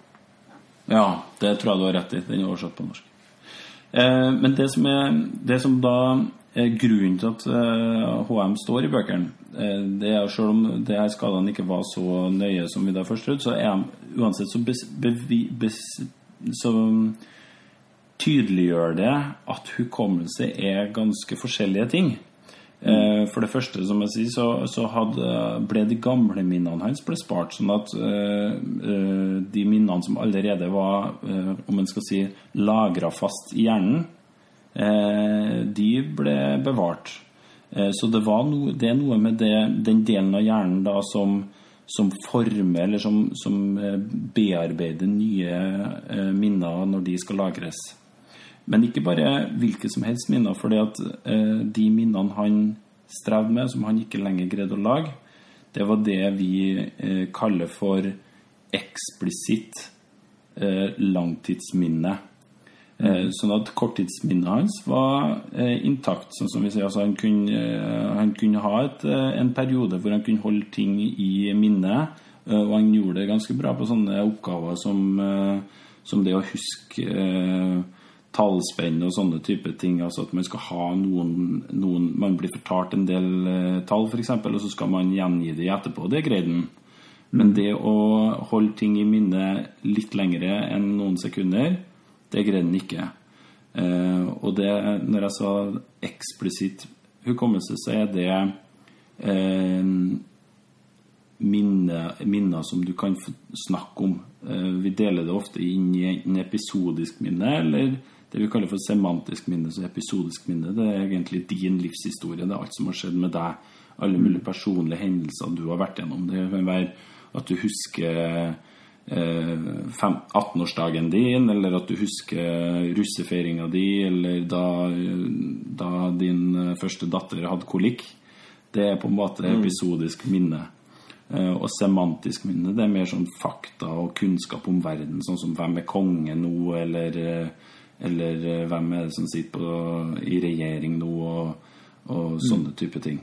Ja, det tror jeg du har rett i. Den er oversatt på norsk. Eh, men det som, er, det som da er grunnen til at HM står i bøkene, eh, det er selv om det her skadene ikke var så nøye som vi da først trodde, så er de uansett så, bevi, bes, så tydeliggjør det at hukommelse er ganske forskjellige ting. Eh, For det første, som jeg sier, så, så hadde, ble de gamle minnene hans ble spart. Sånn at eh, de minnene som allerede var, eh, om en skal si, lagra fast i hjernen, eh, de ble bevart. Så det, no, det er noe med det, den delen av hjernen da som, som former, eller som, som bearbeider nye minner når de skal lagres. Men ikke bare hvilke som helst minner, at eh, de minnene han strevde med, som han ikke lenger greide å lage, det var det vi eh, kaller for eksplisitt eh, langtidsminne. Eh, sånn at korttidsminnet hans var eh, intakt. sånn som vi sier, altså han, kunne, eh, han kunne ha et, eh, en periode hvor han kunne holde ting i minnet, og han gjorde det ganske bra på sånne oppgaver som, som det å huske tallspenn og sånne type ting. Altså at man skal ha noen, noen Man blir fortalt en del eh, tall, f.eks., og så skal man gjengi det etterpå. Det greide han. Men det å holde ting i minnet litt lengre enn noen sekunder, det greide han ikke. Eh, og det, når jeg sa eksplisitt hukommelse, så er det eh, minner, minne som du kan snakke om. Eh, vi deler det ofte inn i enten episodisk minne eller det vi kaller for semantisk minne. Så episodisk minne det er egentlig din livshistorie. Det er alt som har skjedd med deg. Alle mulige personlige hendelser du har vært gjennom. Det kan være at du husker eh, 18-årsdagen din, eller at du husker russefeiringa di, eller da, da din eh, første datter hadde kolikk. Det er på en måte episodisk minne. Eh, Og semantisk minne det er mer sånn fakta og kunnskap om verden, sånn som hvem er konge nå, eller, eh, eller eh, hvem er det som sitter på, i regjering nå, og, og sånne type ting.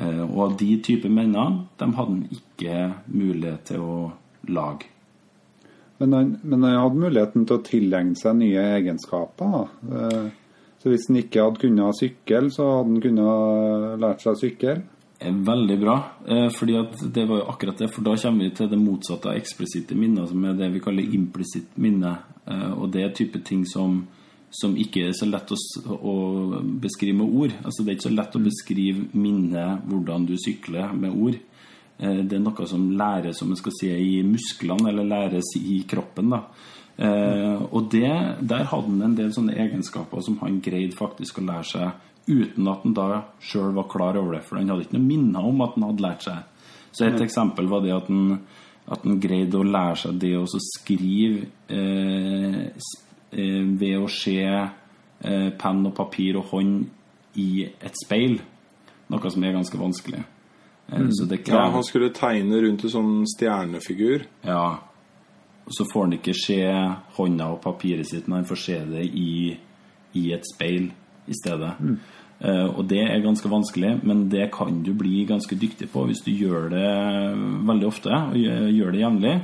Eh, Og de type mennene, de hadde han ikke mulighet til å lage. Men han, men han hadde muligheten til å tilegne seg nye egenskaper. da. Eh, Så hvis han ikke hadde kunnet sykle, så hadde han kunnet lært seg å sykle. Er veldig bra. Eh, fordi at det var jo akkurat det, for da kommer vi til det motsatte av eksplisitte minner, som er det vi kaller implisitt minne. Eh, og det er type ting som, som ikke er så lett å, å beskrive med ord. Altså Det er ikke så lett å beskrive minnet, hvordan du sykler, med ord. Eh, det er noe som læres som en skal si, i musklene, eller læres i kroppen. da. Eh, og det, der hadde han en del sånne egenskaper som han greide faktisk å lære seg uten at han da sjøl var klar over det. For han hadde ikke noe minner om at han hadde lært seg. Så et eksempel var det at han, at han greide å lære seg det å så skrive eh, eh, ved å se eh, penn og papir og hånd i et speil. Noe som er ganske vanskelig. Eh, det Ja, han skulle tegne rundt en sånn stjernefigur. ja. Så får han ikke se hånda og papiret sitt når han får se det i, i et speil i stedet. Eh, og det er ganske vanskelig, men det kan du bli ganske dyktig på hvis du gjør det veldig ofte, og gjør det jevnlig.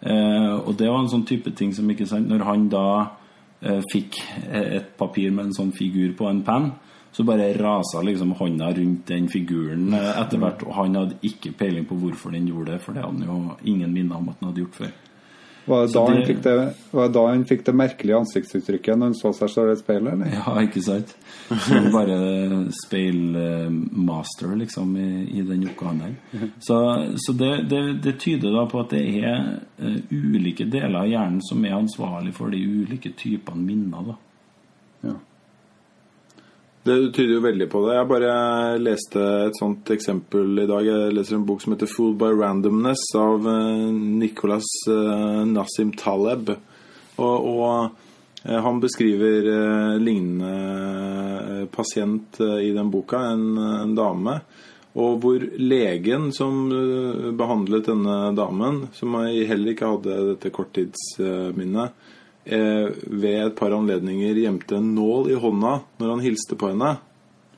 Uh, og det var en sånn type ting som ikke sant Når han da uh, fikk et papir med en sånn figur på en penn, Så bare rasa liksom hånda rundt den figuren etter hvert, og han hadde ikke peiling på hvorfor den gjorde det, for det hadde han jo ingen minne om at han hadde gjort før. Var det, da da han fikk det, var det da han fikk det merkelige ansiktsuttrykket når han så seg selv i speilet? speil, eller? Ja, ikke sant? Så bare speilmaster, liksom, i, i den oppgaven der. Så, så det, det, det tyder da på at det er eh, ulike deler av hjernen som er ansvarlig for de ulike typene minner, da. Ja. Det tyder jo veldig på det. Jeg bare leste et sånt eksempel i dag. Jeg leser en bok som heter 'Fooled by Randomness' av eh, Nicholas eh, Nassim Taleb. Og, og eh, han beskriver lignende pasient i den boka, en, en dame. Og hvor legen som eh, behandlet denne damen, som heller ikke hadde dette korttidsminnet, ved et par anledninger gjemte en nål i hånda når han hilste på henne.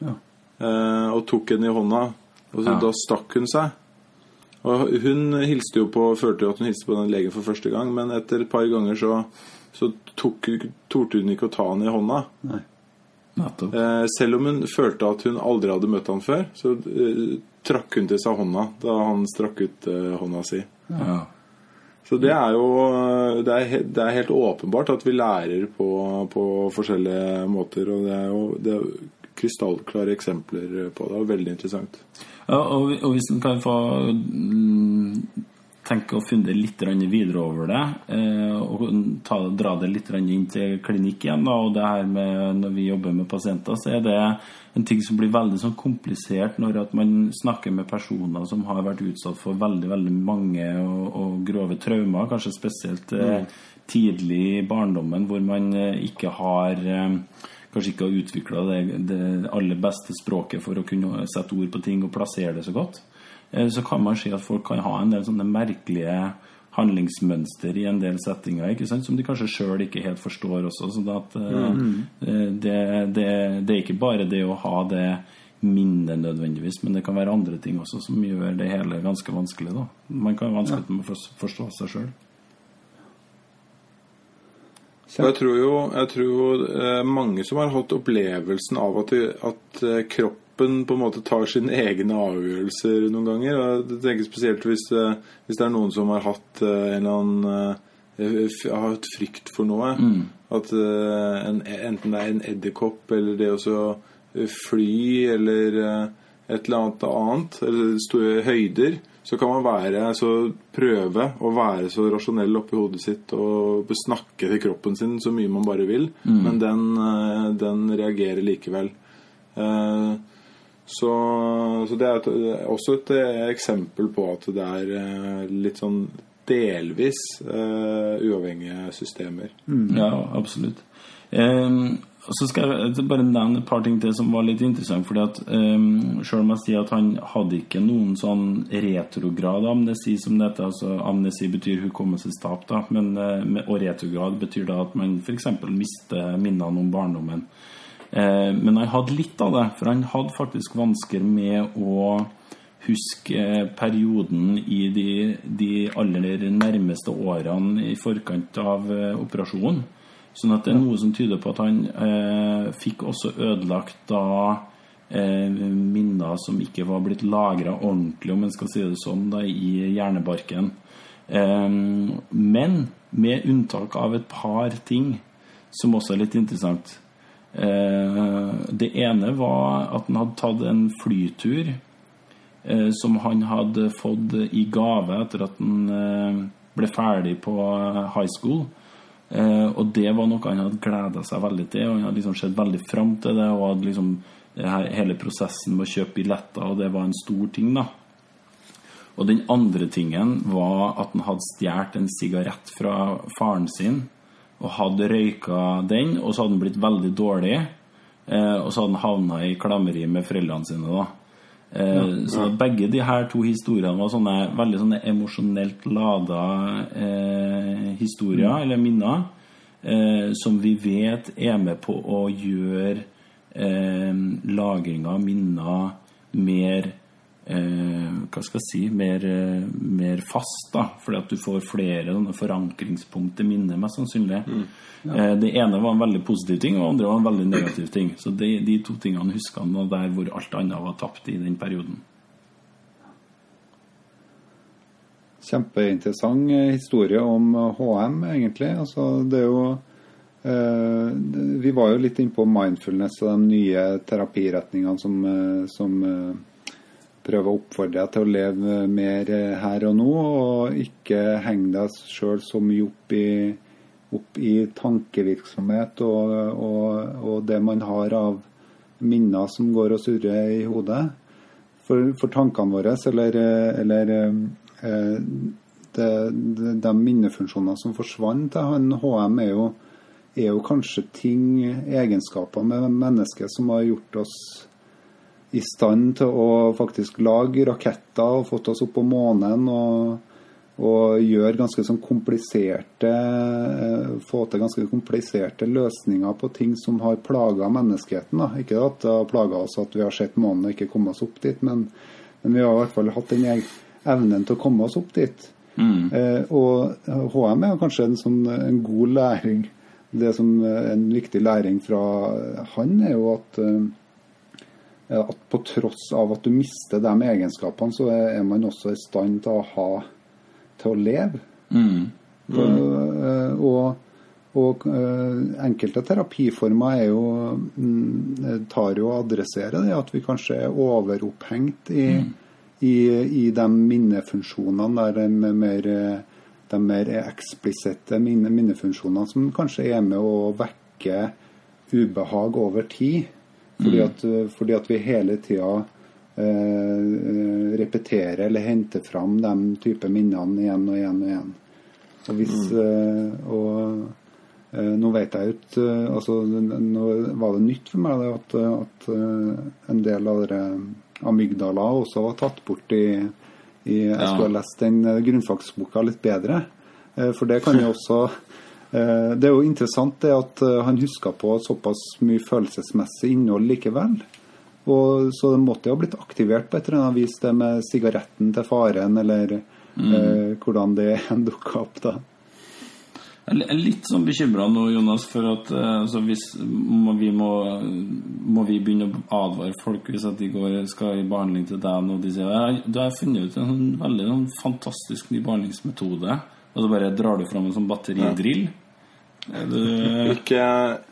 Ja. Eh, og tok henne i hånda. Og så Ja. Da stakk hun seg. Og hun hilste jo på, følte jo at hun hilste på den legen for første gang, men etter et par ganger så, så tok, torde hun ikke å ta han i hånda. Nei. Eh, selv om hun følte at hun aldri hadde møtt han før, så eh, trakk hun til seg hånda da han strakk ut eh, hånda si. Ja. Så det er jo det er, det er helt åpenbart at vi lærer på, på forskjellige måter. Og det er jo det er krystallklare eksempler på det. og Veldig interessant. Ja, og, og hvis en kan få mm, tenke å fundere litt videre over det, eh, og ta, dra det litt inn til klinikk igjen, og det her med når vi jobber med pasienter, så er det en ting som blir veldig sånn komplisert når at man snakker med personer som har vært utsatt for veldig veldig mange og, og grove traumer, kanskje spesielt mm. tidlig i barndommen, hvor man eh, ikke har eh, kanskje ikke har utvikla det, det aller beste språket for å kunne sette ord på ting og plassere det så godt, eh, så kan man si at folk kan ha en del sånne merkelige handlingsmønster i en del settinger som de kanskje sjøl ikke helt forstår også. sånn at mm. eh, det, det, det er ikke bare det å ha det minnet nødvendigvis, men det kan være andre ting også som gjør det hele ganske vanskelig. da. Man kan ha vanskelig med å forstå- seg sjøl. Jeg tror jo, jeg tror jo eh, mange som har hatt opplevelsen av at, at eh, kroppen på en måte tar sine egne avgjørelser noen ganger. Og jeg tenker spesielt hvis, eh, hvis det er noen som har hatt eh, en eller annen eh, har hatt frykt for noe. At eh, en, enten det er en edderkopp eller det å fly eller et eller annet annet, eller store høyder, så kan man være så prøve å være så rasjonell oppi hodet sitt og snakke til kroppen sin så mye man bare vil, men den, den reagerer likevel. Eh, Så, så det er et, også et eh, eksempel på at det er eh, litt sånn delvis uh, uavhengige systemer. Ja, absolutt. Um, så skal jeg bare nevne et par ting til som var litt interessant. fordi at um, Selv om jeg sier at han hadde ikke noen sånn retrograd amnesi som dette, altså Amnesi betyr hukommelsestap, da, men, og retrograd betyr da at man f.eks. mister minnene om barndommen. Eh, men han hadde litt av det, for han hadde faktisk vansker med å huske eh, perioden i de, de aller nærmeste årene i forkant av eh, operasjonen. Sånn at det er noe som tyder på at han eh, fikk også ødelagt da eh, minner som ikke var blitt lagra ordentlig, om en skal si det sånn, da, i hjernebarken. Men med unntak av et par ting som også er litt interessant. Eh, det ene var at han hadde tatt en flytur eh, som han hadde fått i gave etter at han eh, ble ferdig på high school. Og det var noe han hadde gleda seg veldig til, og han hadde liksom sett veldig fram til det. Og hadde liksom hele prosessen med å kjøpe billetter, og det var en stor ting, da. Og den andre tingen var at han hadde stjålet en sigarett fra faren sin og hadde røyka den, og så hadde han blitt veldig dårlig. Eh, og så hadde han havna i klammeri med foreldrene sine. da Eh, Så begge de her to historiene var sånne veldig sånne emosjonelt lada eh, historier, eller minner, eh, som vi vet er med på å gjøre eh, lagringa av minner mer hva skal jeg si mer, eh, mer fast, da. Fordi at du får flere sånne minner mest sannsynlig. Eh, det ene var en veldig positiv ting, og det andre var en veldig negativ ting. Så de, de to tingene husker han, der hvor alt annet var tapt i den perioden. Kjempeinteressant eh, historie om eh, HM, egentlig. Altså, det er jo eh, Vi var jo litt innpå mindfulness og de nye terapiretningene som, eh, som eh, prøver å oppfordre deg til å leve mer her og nå, og ikke henge deg sjøl så mye opp i, opp i tankevirksomhet og, og, og det man har av minner som går og surrer i hodet. For, for tankene våre, eller, eller Eh, de, de minnefunksjonene som forsvant til han HM, er jo, er jo kanskje ting, egenskaper med mennesket som har gjort oss i stand til å faktisk lage raketter og fått oss opp på månen og, og gjøre ganske sånn kompliserte eh, Få til ganske kompliserte løsninger på ting som har plaga menneskeheten. Da. Ikke at det har plaga oss at vi har sett månen og ikke kommet oss opp dit, men, men vi har i hvert fall hatt den evnen til å komme oss opp dit. Mm. Eh, og HM er kanskje en, sånn, en god læring. Det som er en viktig læring fra han, er jo at, eh, at på tross av at du mister de egenskapene, så er, man også i stand til å ha til å leve. Mm. Og, og, og eh, enkelte terapiformer er jo, mm, tar jo og adresserer det at vi kanskje er overopphengt i, i, i de minnefunksjonene der de mer, de mer eksplisitte minne, minnefunksjonene som kanskje er med å vekke ubehag over tid. Fordi at, fordi at vi hele tida eh, repeterer eller henter fram de type minnene igjen og igjen og igjen. Og hvis eh, og eh, nå vet jeg ut altså, Nå var det nytt for meg det, at, at eh, en del av dere amygdala også var tatt bort i, i Jeg skulle ha lest den eh, grunnfagsboka litt bedre. Eh, For det kan jo også eh, Det er jo interessant det at eh, han huska på såpass mye følelsesmessig innhold likevel. Og, så det måtte jo ha blitt aktivert på et eller annet vis, det med sigaretten til faren, eller eh, hvordan det dukka opp da. Jeg er litt sånn bekymra nå, Jonas, for at eh, altså, hvis må vi må, må vi begynne å advare folk hvis at de går, skal i behandling til deg nå. De sier at du har funnet ut en sånn, veldig en fantastisk ny behandlingsmetode, og så bare drar du fram en sånn batteridrill. Er du, Ikke,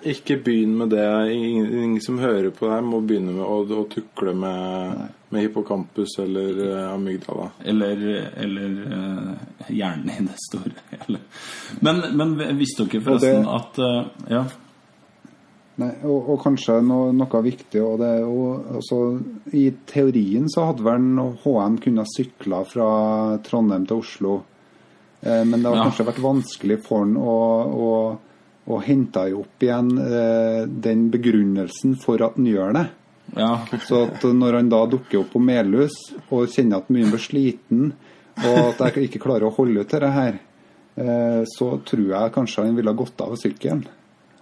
ikke begynn med det. Ingen, ingen som hører på deg, må begynne med å, å tukle med, med hippocampus eller uh, amygdala. eller eller uh, hjernen i det store hele. Men, men visste dere forresten det- at uh, Ja. Nei, og, og kanskje noe, noe viktig og det er jo, altså, I teorien så hadde vel HM kunnet sykle fra Trondheim til Oslo. Eh, men det har Ja. kanskje vært vanskelig for han å, å, å hente opp igjen eh, den begrunnelsen for at han gjør det. ja. Så at når han da dukker opp på Melhus og kjenner at mye blir sliten, og at jeg ikke klarer å holde ut dette her, eh, så tror jeg kanskje han ville ha gått av sykkelen.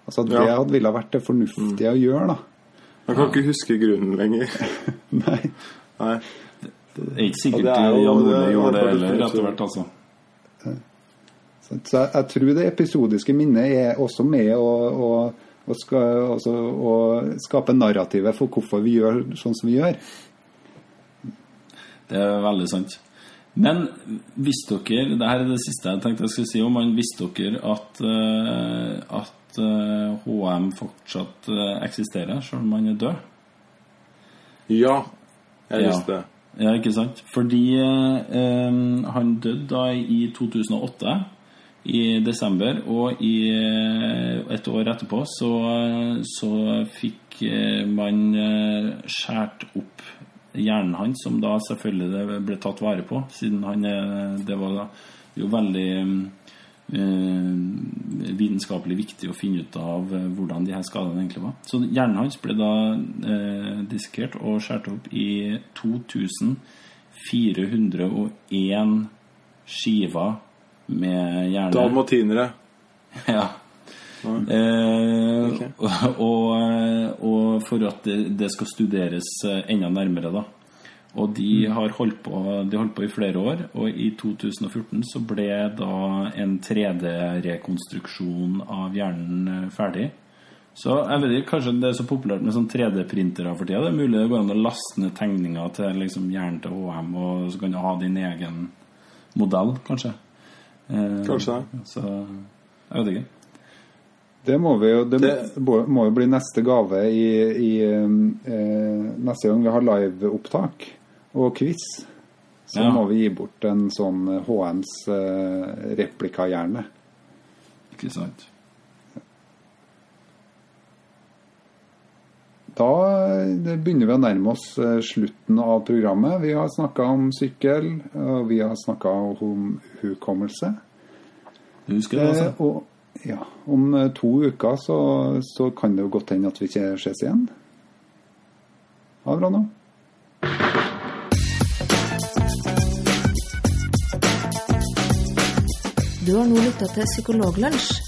Altså det Ja. hadde ville vært det fornuftige å gjøre, da. Jeg kan ikke huske grunnen lenger. Nei. Nei. Det er ikke sikkert Og det er jo- Jan Ole det gjorde det heller etter hvert, altså. Så jeg, jeg tror det episodiske minnet er også med å, å, å, ska, også, å skape narrativet for hvorfor vi gjør sånn som vi gjør. Det er veldig sant. Men visste dere det her er det siste jeg tenkte jeg skulle si om men visste dere at, eh, at HM fortsatt eh, eksisterer, selv om han er død? Ja, jeg Ja. visste det. Ja, ikke sant? Fordi eh, han døde da i 2008, i desember, og i eh, et år etterpå så, så fikk eh, man skåret skjært opp hjernen hans, som da selvfølgelig ble tatt vare på, siden han eh, Det var jo veldig eh, vitenskapelig viktig å finne ut av eh, hvordan de her skadene egentlig var. Så hjernen hans ble da eh, dissekert og skåret opp i 2401 skiver med hjerne. Dalmatinere. Ja. Eh, og, og for at det, det skal studeres eh, enda nærmere, da. Og de har holdt på, de holdt på i flere år, og i 2014 så ble da en 3D-rekonstruksjon av hjernen eh, ferdig. Så jeg vet ikke, Kanskje det er så populært med sånn 3D-printere for tida. Det er mulig det går an å laste ned tegninger til liksom hjernen til HM, og så kan du ha din egen modell, kanskje. Eh, Kanskje det. Så jeg vet ikke. Det må, vi jo, det, Det- må må jo bli neste gave i, i eh, Neste gang vi har liveopptak og quiz, så Ja. må vi gi bort en sånn HMs eh, replikahjerne. Ikke sant? Da eh, begynner vi å nærme oss eh, slutten av programmet. Vi har snakka om sykkel, og vi har snakka om hukommelse. Du husker det, altså? Eh, og ja, om to uker så, så kan det jo godt hende at vi ikke ses igjen. Ha det bra nå. Du har nå lytta til Psykologlunsj.